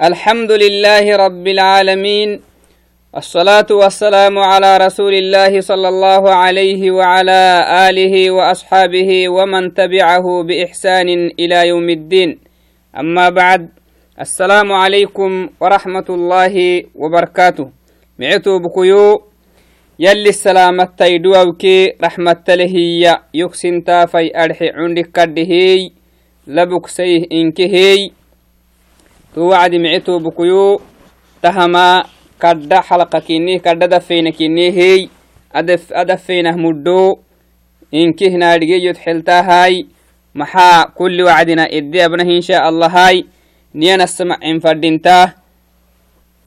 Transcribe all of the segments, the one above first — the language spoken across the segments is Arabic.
الحمد لله رب العالمين الصلاة والسلام على رسول الله صلى الله عليه وعلى آله وأصحابه ومن تبعه بإحسان إلى يوم الدين. أما بعد السلام عليكم ورحمة الله وبركاته. معتو بكيو يلي السلامة تيدوكي رحمة لهي يكسن تافي أرحي عندك لبك سيه إنكهي. تو وعد معتو بكيو تهما كدا حلقة كيني كدا دفينا كيني هي أدف أدفينا مدو إنكه نارجي يتحلتا هاي محا كل وعدنا إدي أبنه إن شاء الله هاي. نيانا السمع إن فردينتاه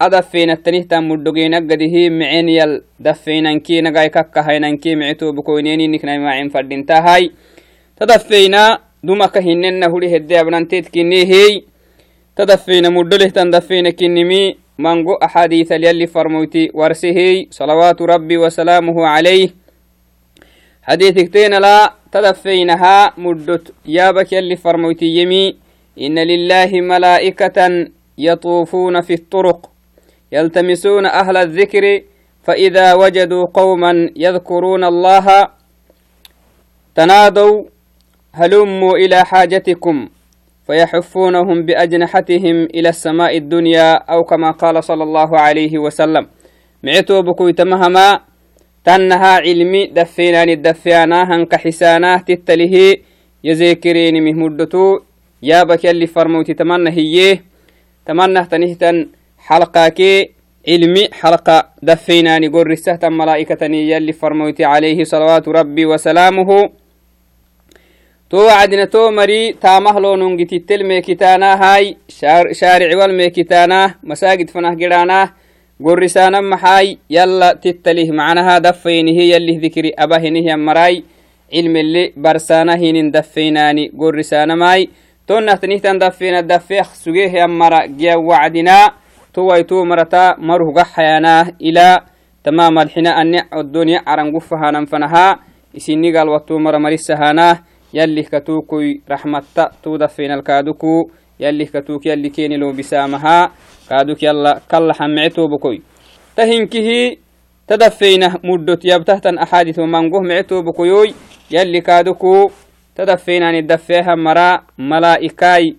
أدفين التنيه مدقين قده معين يل دفين كي نقاي ككا هاي كي معتو بكوينيني نكنا معين فردينتا هاي. تدفينا دمك هنن هولي هدي أبنانتيت كيني هي. تدفين مدله تندفين كنمي منغو أحاديث يلي فرموتي ورسه صلوات ربي وسلامه عليه. حديث كتين لا تدفينها مدت يابك يلي فرموتي يمي إن لله ملائكة يطوفون في الطرق يلتمسون أهل الذكر فإذا وجدوا قوما يذكرون الله تنادوا هلموا إلى حاجتكم. فيحفونهم بأجنحتهم إلى السماء الدنيا أو كما قال صلى الله عليه وسلم. معتو بكوي تمهما تنها علمي دفينان الدفيانا هنك حسانا تتله يذكرين مهمدتو يا بك اللي فرموتي تمنى هيه تمنى تنهتن حلقاكي. علمي حلقة دفيناني قول رسهة ملائكة يلي فرموتي عليه صلوات ربي وسلامه. تو وعدنا تو مري تامهلو نونجتي التل ميكتانا هاي شار شارع والميكتانا مساجد فنه جرانا قرسانا محاي يلا تتليه معناها دفين هي يلي ذكري أبهنه هي مراي. علم اللي برسانا هين دفيناني قرسانا ماي. تو نهتنيه تندفين الدفيخ سجيه يا مرا جيا وعدنا. تو تو مرتا مره قحيانا إلى تمام الحين يلي كتوكي رحمة تودفين الكادوكو يلي كتوك يلي كيني لو بسامها كادوك يلا كلا حمعتو بكوي تهنكه تدفينه مدة يبتهت أحاديث منقوه معتو بكويوي يلي كادوكو تدفينان الدفيها مرا ملائكاي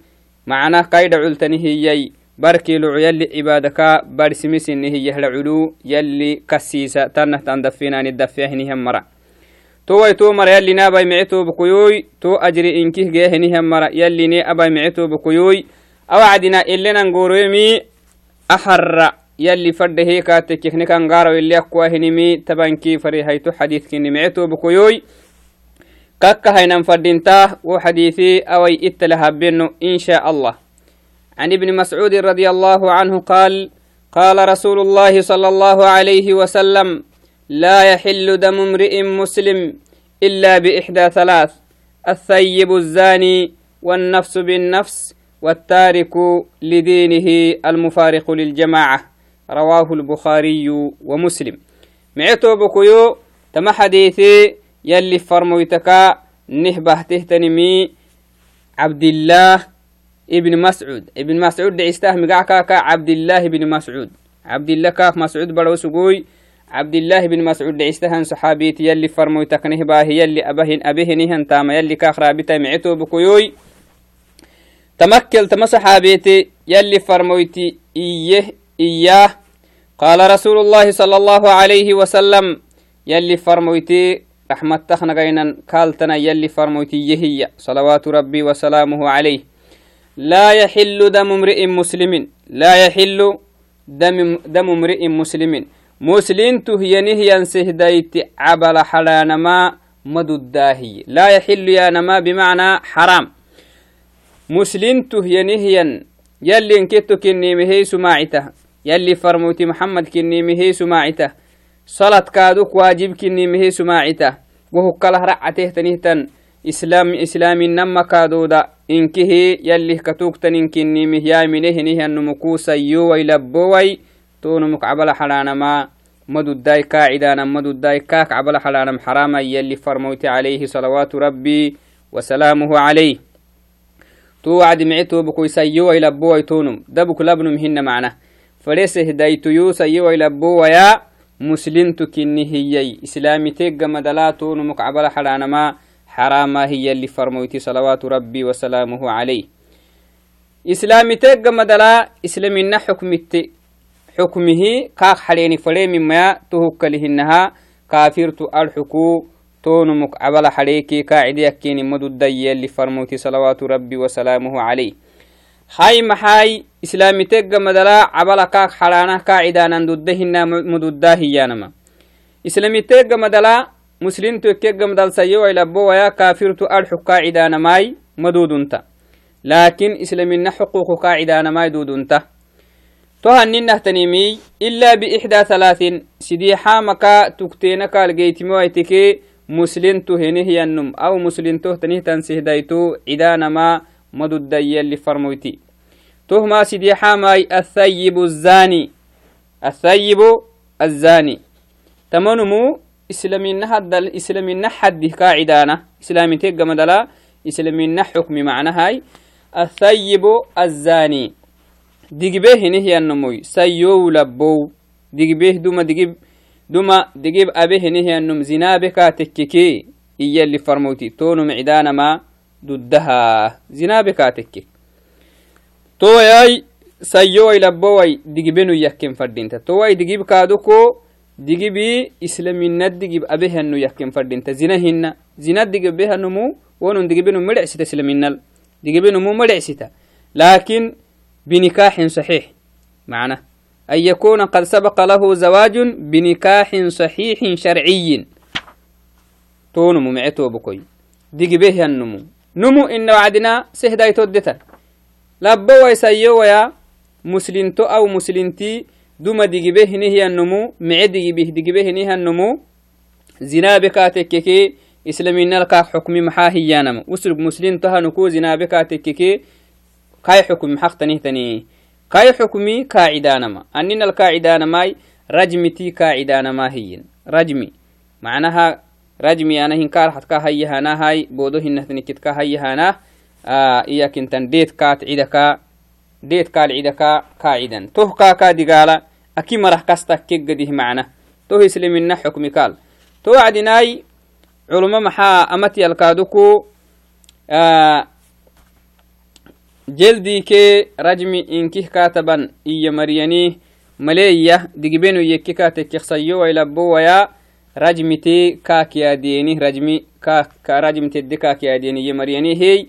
معنا قيد علتنه يي بركي لعو يلي عبادك برسمسن هي العلو يلي كسيسة تنه تندفينان الدفيها مرا توي تو مر يلي نابي معتو بكيوي تو أجري إنكيه جاهني هم مر يلي أبي معتو بكيوي. أو عدنا إلا نقولومي أحر يلي فرد هيك تكيخني كان قارو اللي أقوى هنمي تبانكي فري هيتو حديث كني معتو بكيوي. كاكا هينم فردينتاه وحديثي أوي إتلها بينو إن شاء الله. عن ابن مسعود رضي الله عنه قال قال رسول الله صلى الله عليه وسلم لا يحل دم امرئ مسلم إلا بإحدى ثلاث الثيب الزاني والنفس بالنفس والتارك لدينه المفارق للجماعة رواه البخاري ومسلم. معتو بكيو تم حديثي يلي فرمويتكا نهبه تهتنمي عبد الله ابن مسعود. ابن مسعود دعسته مقعكا عبد الله بن مسعود. عبد الله كاك مسعود بلو سقوي عبد الله بن صحابيت يلي فرمو تكنه باه يلي أبهن أبهنهن تام يلي كاخرا بتا معتو بكيوي. تمكل تم صحابيتي يلي فرمويتي إيه إياه. قال رسول الله صلى الله عليه وسلم يلي فرمويتي رحمة تخنقينا كالتنا يلي فرمويتي يهي. صلوات ربي وسلامه عليه. لا يحل دم امرئ مسلم لا يحل دم دم امرئ مسلم. مسلمته ينهي سهديت عبل حلانما مدداهي لا يحل يا نما بمعنى حرام. مسلمته ينهي يلي انكتو كني مهي سماعته يلي فرموتي محمد كني مهي سماعته صلاة كادوك واجب كني مهي سماعته وهو كله رعته تنهتن إسلام إسلام نما كادودا. إنكه يلي كتوك تنين كني مهيا منه نهي النمكو سيو ويلبوي تونمك عبل حلانما مدو الداي كاعدانا مدو الداي كاك عبل حلانم حراما يلي فرموت عليه صلوات ربي وسلامه عليه. تو وعد معتو بكوي سيو إلى بو يتونم دبك لبنم هن معنا. فليس هدايتو يو سيو إلى بو ويا مسلم تكني إسلامي تيق مدلاتو نمك عبلا حرانا ما حراما هي اللي فرموتي صلوات ربي وسلامه عليه. إسلامي تيق مدلا إسلامنا حكمت حكمه كاك حليني فلي مما تهك لهنها. كافرت الحكو تونمك عبل حليكي قاعد يكيني مدد اللي فرموتي صلوات ربي وسلامه عليه. هاي محاي إسلامي تيق مدلا عبل كاك حلانا قاعدانا نددهن مددا هيانما إسلامي تيق مدلا مسلم تكيق مدل سيو إلى بو ويا كافرت الحكو قاعدانا ماي مدودنتا. لكن إسلامنا حقوق قاعدانا ماي دودنتا. تهنين نهتنيمي إلا بإحدى ثلاث سيدي حامكا تكتينكا الجيتمويتكي مسلم تهنه ينم أو مسلم تهتنه تنسيه دايتو. عدانا ما مدد اللي فرمويتي. تهما سيدي حاماي الثيب الزاني. الثيب الزاني. تمنمو إسلامين حد إسلامين حد قاعدانا إسلامي تيجا مدلا إسلامين حكم معنى هاي الثيب الزاني digibee hini hiyannomoy sayyow labbow digibeh duma digib duma digib abe hini hiyannum zinaabe kaa tekkeke iyalli farmoyti toonum cidaanama duddaha zinaabe kaa tekke towayay sayyoway labboway digibenu yakken fadhinta toway digib kaaduko digibi islaminad digib abe hannu yakken fadhinta zina hinna zina digibe hannumu wonun digibenu medhecsita islaminal digibenumu medhecsita laakin بنكاح صحيح. معنى. أن يكون قد سبق له زواج بنكاح صحيح شرعي. تونمو معتو بكوي. ديجي به النمو نمو إن وعدنا سهدا يتودتا لبوا ويسيو ويا مسلمتو أو مسلمتي دوما ديجي به نهي النمو مع ديجي به. ديجي به نهي النمو زنا بكاتككي إسلامين لك حكم محاهيانم وسلب مسلم تها نكو زنا بكاتككي kai xukumi xaqtanihtani kai xukumi kaacidaanama aninal kaacidaanamai rajmiti kaacidaanama hiyin. Rajmi. Macnaha rajmi ana hinkaarxadka hayyahanahai boodo hinahtanikitka hayyahanah iyakintan deedkaat cidaka deedkaal cidaka kaacidan tohkaakaa digaala aki marah kasta keggadih macna toh islimina xukmikaal to wacdinaai culuma maxaa amatiyalkaaduku جلدي كي رجمي إنكيه كاتبا إيا مرياني مليا دقبينو يكي كاتك يخصيو ويلبو ويا رجمتي كاك يا ديني رجمي كاك رجمتي دي كاك يا ديني إيا مرياني هي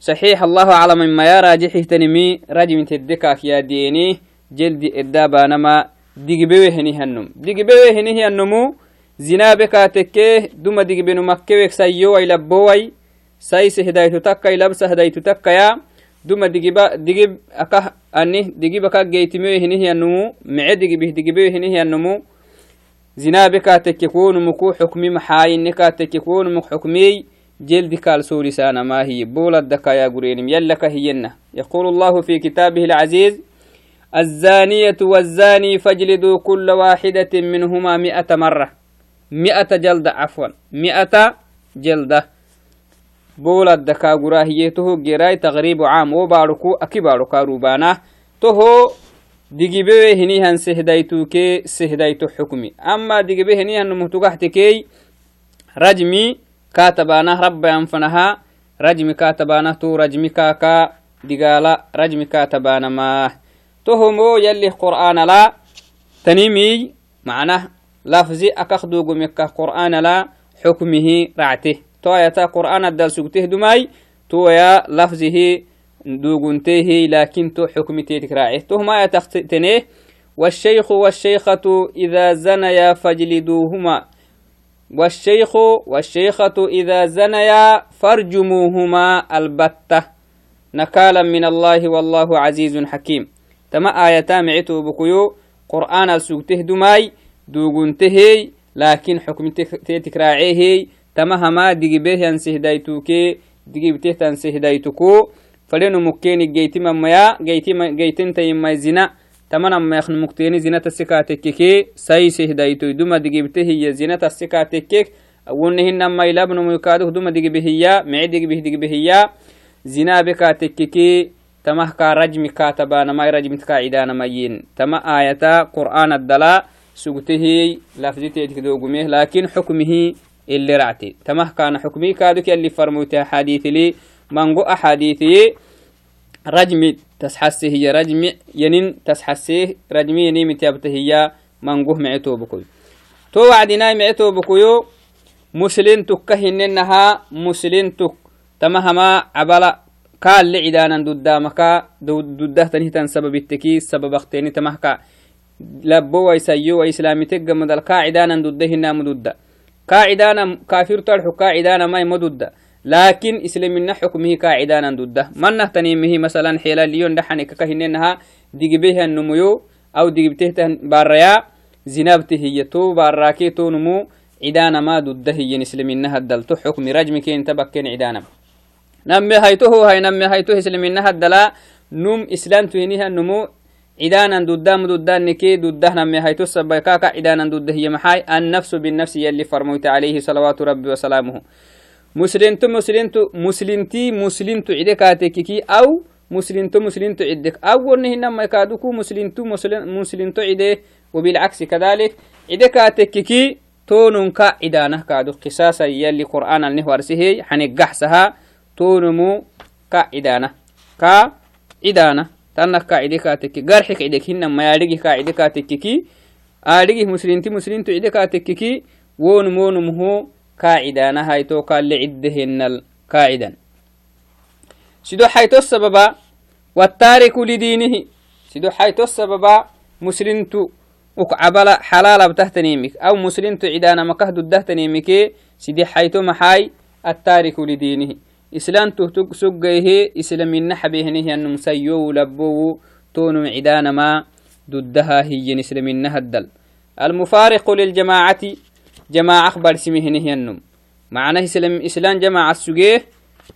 صحيح الله أعلم مما يا راجحي تنمي رجمتي دي كاك يا ديني جلدي إدابا نما دقبيوه هني هنم. دقبيوه هني هنمو زنابك كاتكيه دوما دقبينو مكيوك سيو ويلبو وي سايس هدايتو تكا يلبس هدايتو تكا يا duma digiba digib akah ani digib aka geytimiyo hinihiyanumu mice digibih digibeyo hinihiyanumu zinabe katekke kunumu ku xukmi maxaayinne katekke kunumu xukmiyey جلد قال سوري سانا ما هي بولد دكا يا قرينم يلك هينا يقول الله في كتابه العزيز الزانية والزاني فاجلدوا كل واحدة منهما مئة مرة مئة جلدة عفوا مئة جلدة بولا الدكا قراهيه تهو جراي تغريب عام وباركو أكي باركا روبانا تهو digibe hinihan sehdaytuke sehdayto xukmi ama digibe hinihan numutugaxtekey rajmi katabanah rabbayan fanaha rajmi katabanah tu rajmi kaka digala rajmi katabanamah tohomo yalih qur'anala tanimiy macnah lafzi akakdugumekah qur'anala xukmihi racte تويتا قرآن الدل سكته دماي تويا لفظه دوغنته لكن تو حكمته تكراعه ما يتختنه والشيخ والشيخة إذا زنيا فاجلدوهما. والشيخ والشيخة إذا زنيا فارجموهما البتة. نكالا من الله والله عزيز حكيم. تما آياتا معتو بكيو قرآن السكته دماي دوغنته لكن حكم تكراعيه tamahama digibehyan sihdaytuke digibtehtan sihdaytuku fadhenu mukkeni geytimamaya geytintayimay zina tamanamayakn mukteni zinata sikatekkeke sai sihdaytoy duma digibtehiya zinata sikatekkek awunehinamay labnumuykaduk duma digibehiya mice digibih زنا بكا تككي تمه كا رجم كاتبانا ما رجم كاعدانا مين تما آية قرآن الدلاء سقته لفظته تكدوغمه لكن حكمه اللي رعتي تمه كان حكمي كادوك اللي فرموته حديث لي. منغو أحاديثي رجم تسحسه هي رجم ينين تسحسه رجمي يني متابته هي منغوه معتو بكوي. تو وعدنا معتو بكويو. مسلم تكهننها مسلم تك. تمهما عبلا قال لعدانا ددامكا دده تنهتن سبب التكي سبب اختيني. تمهكا لبو ويسيو وإسلامي تقم دل قاعدانا ددهنا مدودة قاعدانا كافر تلحو قاعدانا ما مدودة لكن إسلامنا حكمه قاعدانا ددة من نهتنيمه مثلا حيلا ليون دحني كهننها ديجبه النميو أو ديجبته باريا. زنابته هي تو باراكي تو نمو. عدانا ما ضده هي إسلامنا هدلتو حكم رجم كين تبكين عدانا. نمي هيتو هاي نمي هيتو إسلامنا هدلا نم إسلام توينيها نمو. عدانا ضده مضدان نكي ضده نمي هيتو سبكاكا عدانا ضده هي محاي النفس بالنفس يلي فرموت عليه صلوات ربي وسلامه. مسلمتو مسلمتو مسلمتي مسلمتو عدكاتككي أو مسلمتو مسلمتو عدك. أو إنهن ما يكادوكو مسلمتو مسلمتو عده وبالعكس كذلك عدكاتككي تونن كا عدانه كادو قصاصا يلي قرآن النهوارسه حنقحسها تونمو كا عدانه كا عدانه tannak kacide katekki garxi kidek hinan mayadhigi kacide katekkiki adhigi muslinti muslintu cide katekkiki wonum wonumhu kacidanahaito kale cidehenal kacidan sido hayto sababa wattariku lidiinihi sido hayto sababa muslintu ukcabala xalaalabtahtanimik aw muslintu cidanamakahdudahtanimike sidi hayto maxay attariku lidinihi إسلام تهتك سقيه إسلام النحبه أنه مسيو لبو تونو عدانا ما ضدها هي إسلام النهدل. المفارق للجماعة جماعة أخبار سمهنه ينم معناه إسلام إسلام جماعة سجيه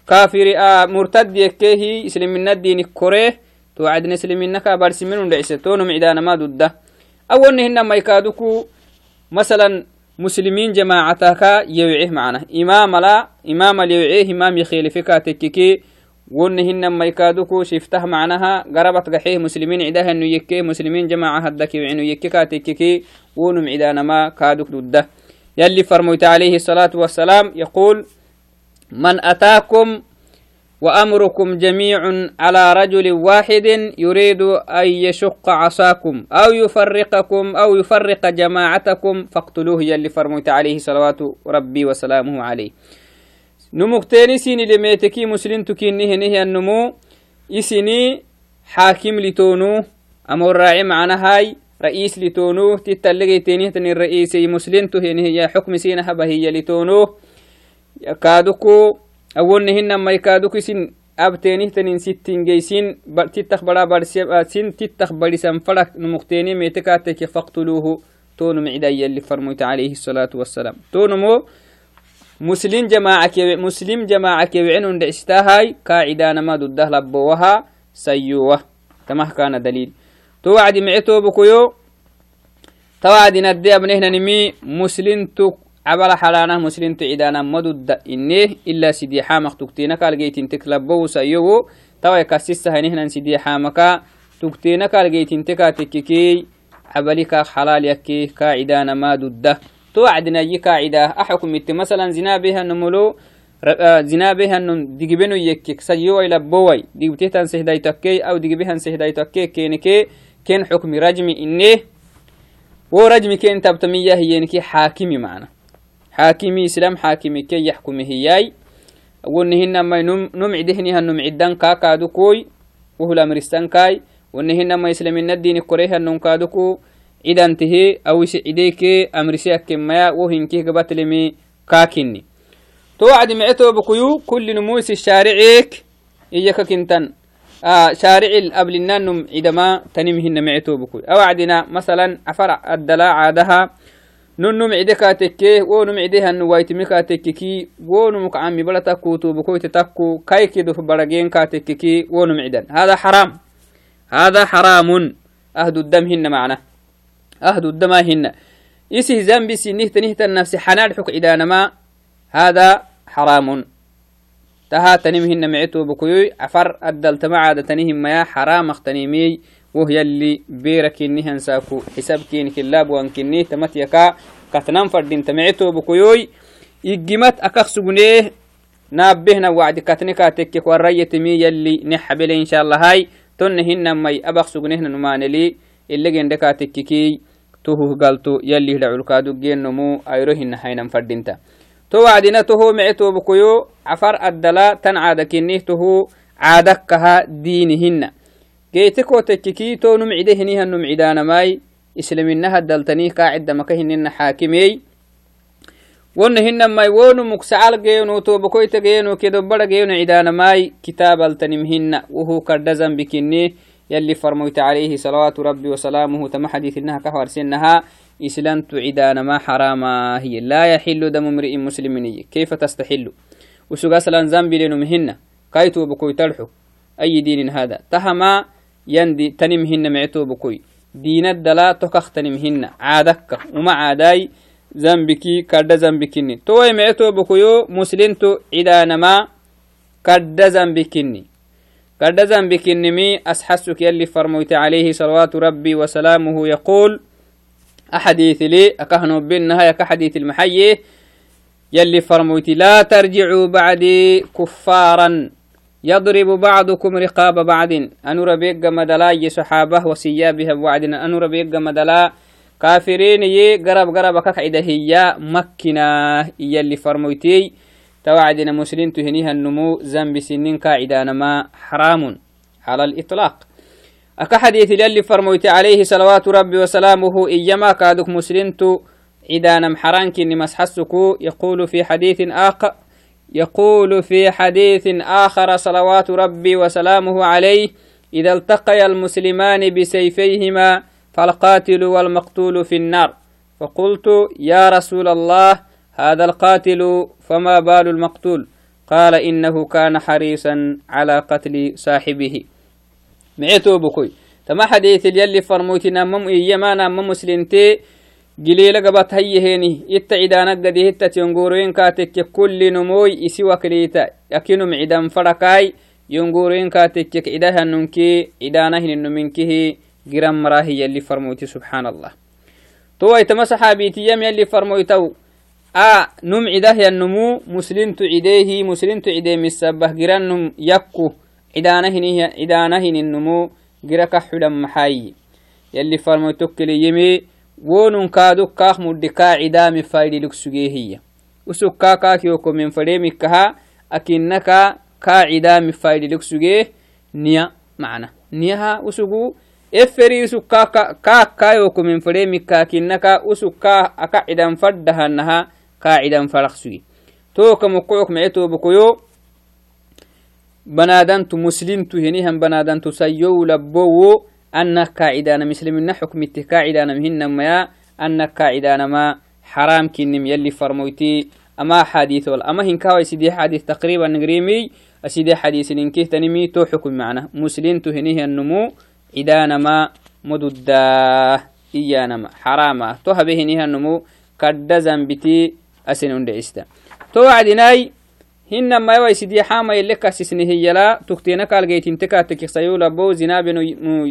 كافر آه مرتد يكيه إسلام من الدين كوريه توعدنا إسلام منك أبار سمين لعيسى تونم عدانا ما ضده أول نهنا ما يكادوكو مثلا مسلمين جماعتك يوعيه معنا. إمام لا إمام ليوعيه إمام يخيلفك تككي. ونهن ما يكادوكو شفته معناها. قربت قحيه مسلمين عدها إنه يكي مسلمين جماعة هدك يوعينو يكيكا تككي. ونم عدانا ما كادوك ضده يلي فرميت عليه الصلاة والسلام يقول من أتاكم وأمركم جميع على رجل واحد يريد أن يشق عصاكم أو يفرقكم أو يفرق جماعتكم فاقتلوه يلي فرميت عليه صلوات ربي وسلامه عليه. نمكتيني سيني لميتكي مسلم تكينيه نهي النمو. إسيني حاكم لتونو أمر راعي معنا هاي. رئيس لتونوه تتلقي تنين الرئيس مسلم تهين هي حكم سينها هي لتونوه كادوكو أول نهن ما يكادوكو سين أبتينه تنين ستين جيسين تتخ بڑا برسين تتخ برسن فرق نمقتيني ميتكاتك فاقتلوه. تونو معدايا اللي فرميت عليه الصلاة والسلام. تونو مو مسلم جماعة مسلم جماعة كيوعنون دعستاهاي قاعدة ما ضده لبوها سيوه. تمه كان دليل. توعد معتو بكيو توعد ندي أبنهنا نمي مسلم تك عبر حلانا مسلم تعدانا مدد إنه إلا سيدي حامق تكتينا قال جيت انتك لبو سيو توا يكسسها هنا سيدي حامكا تكتينا قال جيت انتكا تككي عبلك حلال يكي كاعدانا ما ضده توعد نجي قاعدة أحكم مثلا زنا بها نملو zinabehanun digibenu yekkik sayowai labbowai digibtetan sehdaytakkey aw digibehan sehdaytakke kenike ken xukmi rajmi inne wo rajmi ken tabtamiya hiyeniki xaakimi macna xaakimi islam xaakimi ke yaxkumi hiyai wonihinamai numcidehnihan numcidan kaakaadukoy wohulamristankai wonihinama islaminadini korehanun kaaduku cidantihe awise cideke amrise akkemaya wo hinkih gabatlemi kaakini توعد معتو بكيو كل نموس الشارعيك إياك كنتن آه شارع الأبل النانم عندما تنمهن معتو بكيو أوعدنا مثلا أفرع الدلاء عادها ننم عدكا تكي ونم عدها نوايتمكا تككي ونمك عمي بلا تكوتو بكوي تتكو كاي كدو في برقين كاتككي ونم عدن هذا حرام هذا حرام أهد الدم هن معنا أهد الدم هن يسي زنبي سنه تنهت النفس حنال حك عدانا ما هذا حرام تها تنمهن معتو بكيوي عفر أدل تمعاد تنهم ما حرام اختنيمي وهي اللي بيرك إنها نساكو حساب كينك اللاب وانكنيه تمت يكا. كتنام فردين تمعتو بكيوي يجمت أكخ سجنيه. نابهنا وعد كتنكا تكك والرية مي يلي نحبل إن شاء الله هاي. تنهن مي أبخ سجنيه نمانلي اللي جندكا تككي tuhu galto yalli hidhaculkaadu geennomu ayrohinna hainan fadhinta to wacdina toho mecetobukoyo cafar addala tan caada kinnih tohu caadakkaha diinihinna geeteko tekkiki to numcide hinihan numcidaanamai islaminaha daltanih kaacidamaka hinina xaakimey wonna hinamai wonu muksacal geenu tobokoyta geenu kedobara geenu cidaanamai kitaabaltanim hinna wuhu kadha zambikinni يلي فرميت عليه صلوات ربي وسلامه تم حديث إنها كهور سنها إسلام تعدان ما حراما هي لا يحل دم امرئ مسلم كيف تستحل وسوق أصلا ذنبي لنمهن كايتو بكوي تلحو يندي تنمهن معتو بكوي. دين الدلا تكخ تنمهن عادك. وما عاداي ذنبكي كرد ذنبكني توي معتو بكويو مسلمتو عدان ما كرد ذنبكني قد ذنبك النمي أسحسك يلي فرميت عليه صلوات ربي وسلامه يقول أحاديث لي أكهنو بالنهاية كحديث المحيي يلي فرميت لا ترجعوا بعدي كفارا. يضرب بعضكم رقاب بعض. أنو ربيق مدلا صحابه وسيابها بوعدنا أنو ربيق مدلا كافرين يي قرب قرب كقعدة هي مكنا يلي فرميتي توعدنا مسلم تهنيها النمو ذنب سنين قاعدة ما حرام على الإطلاق. أكا حديث اللي فرموت عليه صلوات ربي وسلامه إيما كادك مسلمت إذا نم حرانك مسحسكو يقول في حديث آخر يقول في حديث آخر صلوات ربي وسلامه عليه إذا التقي المسلمان بسيفيهما فالقاتل والمقتول في النار. فقلت يا رسول الله هذا القاتل فما بال المقتول؟ قال إنه كان حريصا على قتل صاحبه. معيتو بكوي تما حديث يلي فرموتنا مم يمانا مم مسلمتي قد هتا تنقورين كاتك كل نموي إسي وكليتا يكينو معدان فرقاي. ينقورين كاتك عداها ننكي عدانا هن نمنكه قرام مراهي يلي فرموتي. سبحان الله. تو يتما صحابيتي يم يلي فرموتو a num cidahyannumuu muslimtu cideehi muslimtu cidee misabah giranum yakku cidaanahininnumu gira ka xudan maxaayi yalli farmoy tokkeliyeme wonun kaaduk kaak muddi kaa cidaami faydhilig sugeehiya usug kaa kaakiyoko min fadheemikkaha akinnaka kaa cidaami faydhilig sugee niya macna niyaha usugu eferi usug kaak kaayoko min fadheemikka akinnaka usug kaa aka cidan faddahannaha قاعدا فرق سوي توك مقعوك معتو بكيو بنادنت مسلمت هنيهم بنادنت سيو لبو أنك قاعدانا مسلمين حكم قاعدانا مهن ما أنك قاعدانا ما حرام كنم يلي فرمويتي أما حديث ولا أما هنكاوي سيدي حديث تقريبا نقريمي أسيدي حديث ننكيه تنمي تو حكم معنا. مسلم تهنيه النمو عدانا ما مددا إيانا ما حراما. تو هبه النمو كد زنبتي أسن أندعستا تو وعدناي هن ما يوي سيدي حاما يلك أسسني هي لا تكتينا قال جيتين تكا تكي سيو لبو زناب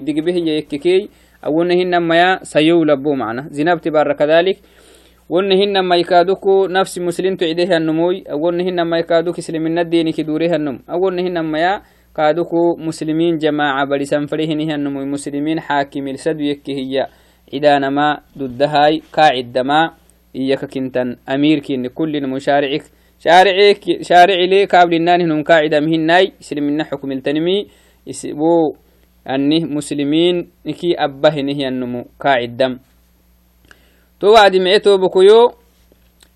دقبه يككي أو هن ما سيو لبو معنا زناب تبارك كذلك ون هن ما يكادوكو نفس مسلم تعيدها النموي أو هن ما يكادوك سلمنا الدين كدورها النم أو هن ما كادوكو مسلمين جماعة بلسان فريهن النموي مسلمين حاكم السد يكي هي إذا نما ضدهاي قاعد دما إياك كنتن أمير كين كل مشارعك شارعك شارع لي كابل النان هنم قاعدة مهناي سلمنا حكم التنمي. يسبو أنه مسلمين. نكي أبه نهي النمو قاعد دم. تو وعد معتو بكيو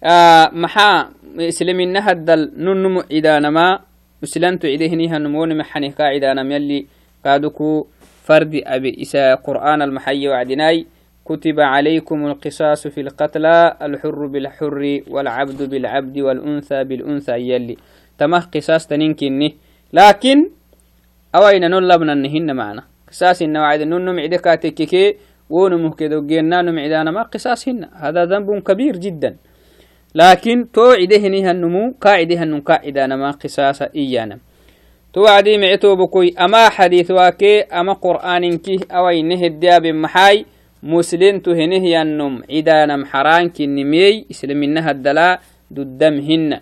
آه محا سلمنا هدل ننمو إذا نما. مسلمت إليه نهي النمو نمحني قاعدة نم يلي قادكو فرد أبي. إسا قرآن المحي وعدناي كتب عليكم القصاص في القتلى الحر بالحر والعبد بالعبد والأنثى بالأنثى يلي. تمه قصاص تنينكني لكن أوين نلبنا النهن معنا؟ قصاص إن وعد نن معدك تككي ونمه كده جينا نمعدانا ما قصاص هن هذا ذنب كبير جدا. لكن تو عدهنها النمو قاعدها النم قاعدة نما قصاص إيانا. تو عدي معتو بكوي أما حديث واكي أما قرآن كي أو إنه الدياب مسلم تهنه ينم عدا نم حران كنمي إسلامنها الدلاء ددمهن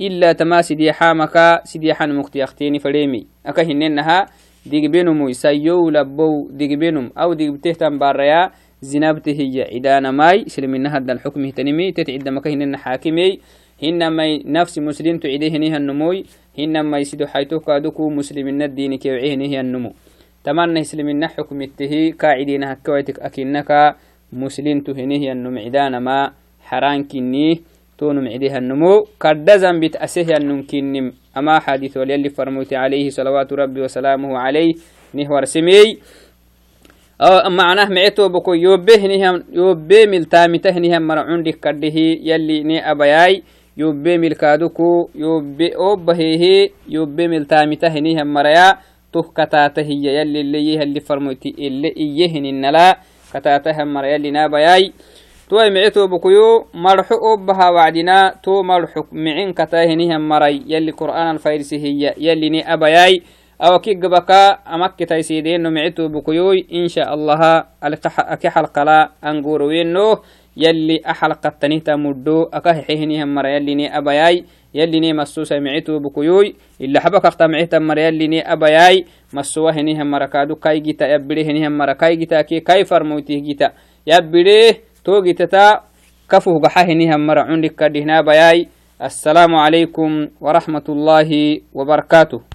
إلا تما سيدي حامكا سيدي حان مختيختيني فريمي. أكا هننها ديجبينم يسيو لبو ديجبينم أو ديجبتهتم باريا زنابته هي. عدانا ماي سلمنا هذا الحكم تنمي. تتعد مكهن حاكمي. هنما نفس مسلم تعيده نها النموي هنما يسدو حيث كادوكو مسلمين الدين كيوعيه نها النمو تمنى يسلمنا حكم التهي كاعدين هكويتك أكنك مسلم تهنيه النم عدانا ما حران كنيه تون معديها النمو. كردزن بتأسيه النمكنم أما حديث وليلي فرموت عليه صلوات ربي وسلامه عليه نهور سمي معناه معتو بكو يوبه نهم يوبه ملتامته نهم مرعون دي كده يلي ني أبياي. يوبه ملكادوكو يوبه أوبهيه يوبه ملتامته نهم مريا. تو كتاته يلي اللي اللي فرموتي اللي إيهن النلا كتاته مريا اللي نابياي توي معتو بكيو مرحو أوبها وعدنا تو مرحو معين كتاه نهم مري يلي قرآن الفارسي هي يلي ني أبياي أو كي قبكا أمك تيسيدين نمعتو بكيوي إن شاء الله أكي حلقة لا أنقوروينو يلي أحلقة تنيتا مدو أكاه حيهني هم مرا يلي ني أباياي يلي ني مسوسة معتو بكيوي إلا حبك أختا معتا مرا يلي ني أباياي مسوه هني هم مرا كادو كاي جيتا يبري هني هم مرا كاي جيتا كي كاي فرموتي جيتا. يبري تو جيتا كفو بحا هني هم مرا عندك كدهنا بياي. السلام عليكم ورحمة الله وبركاته.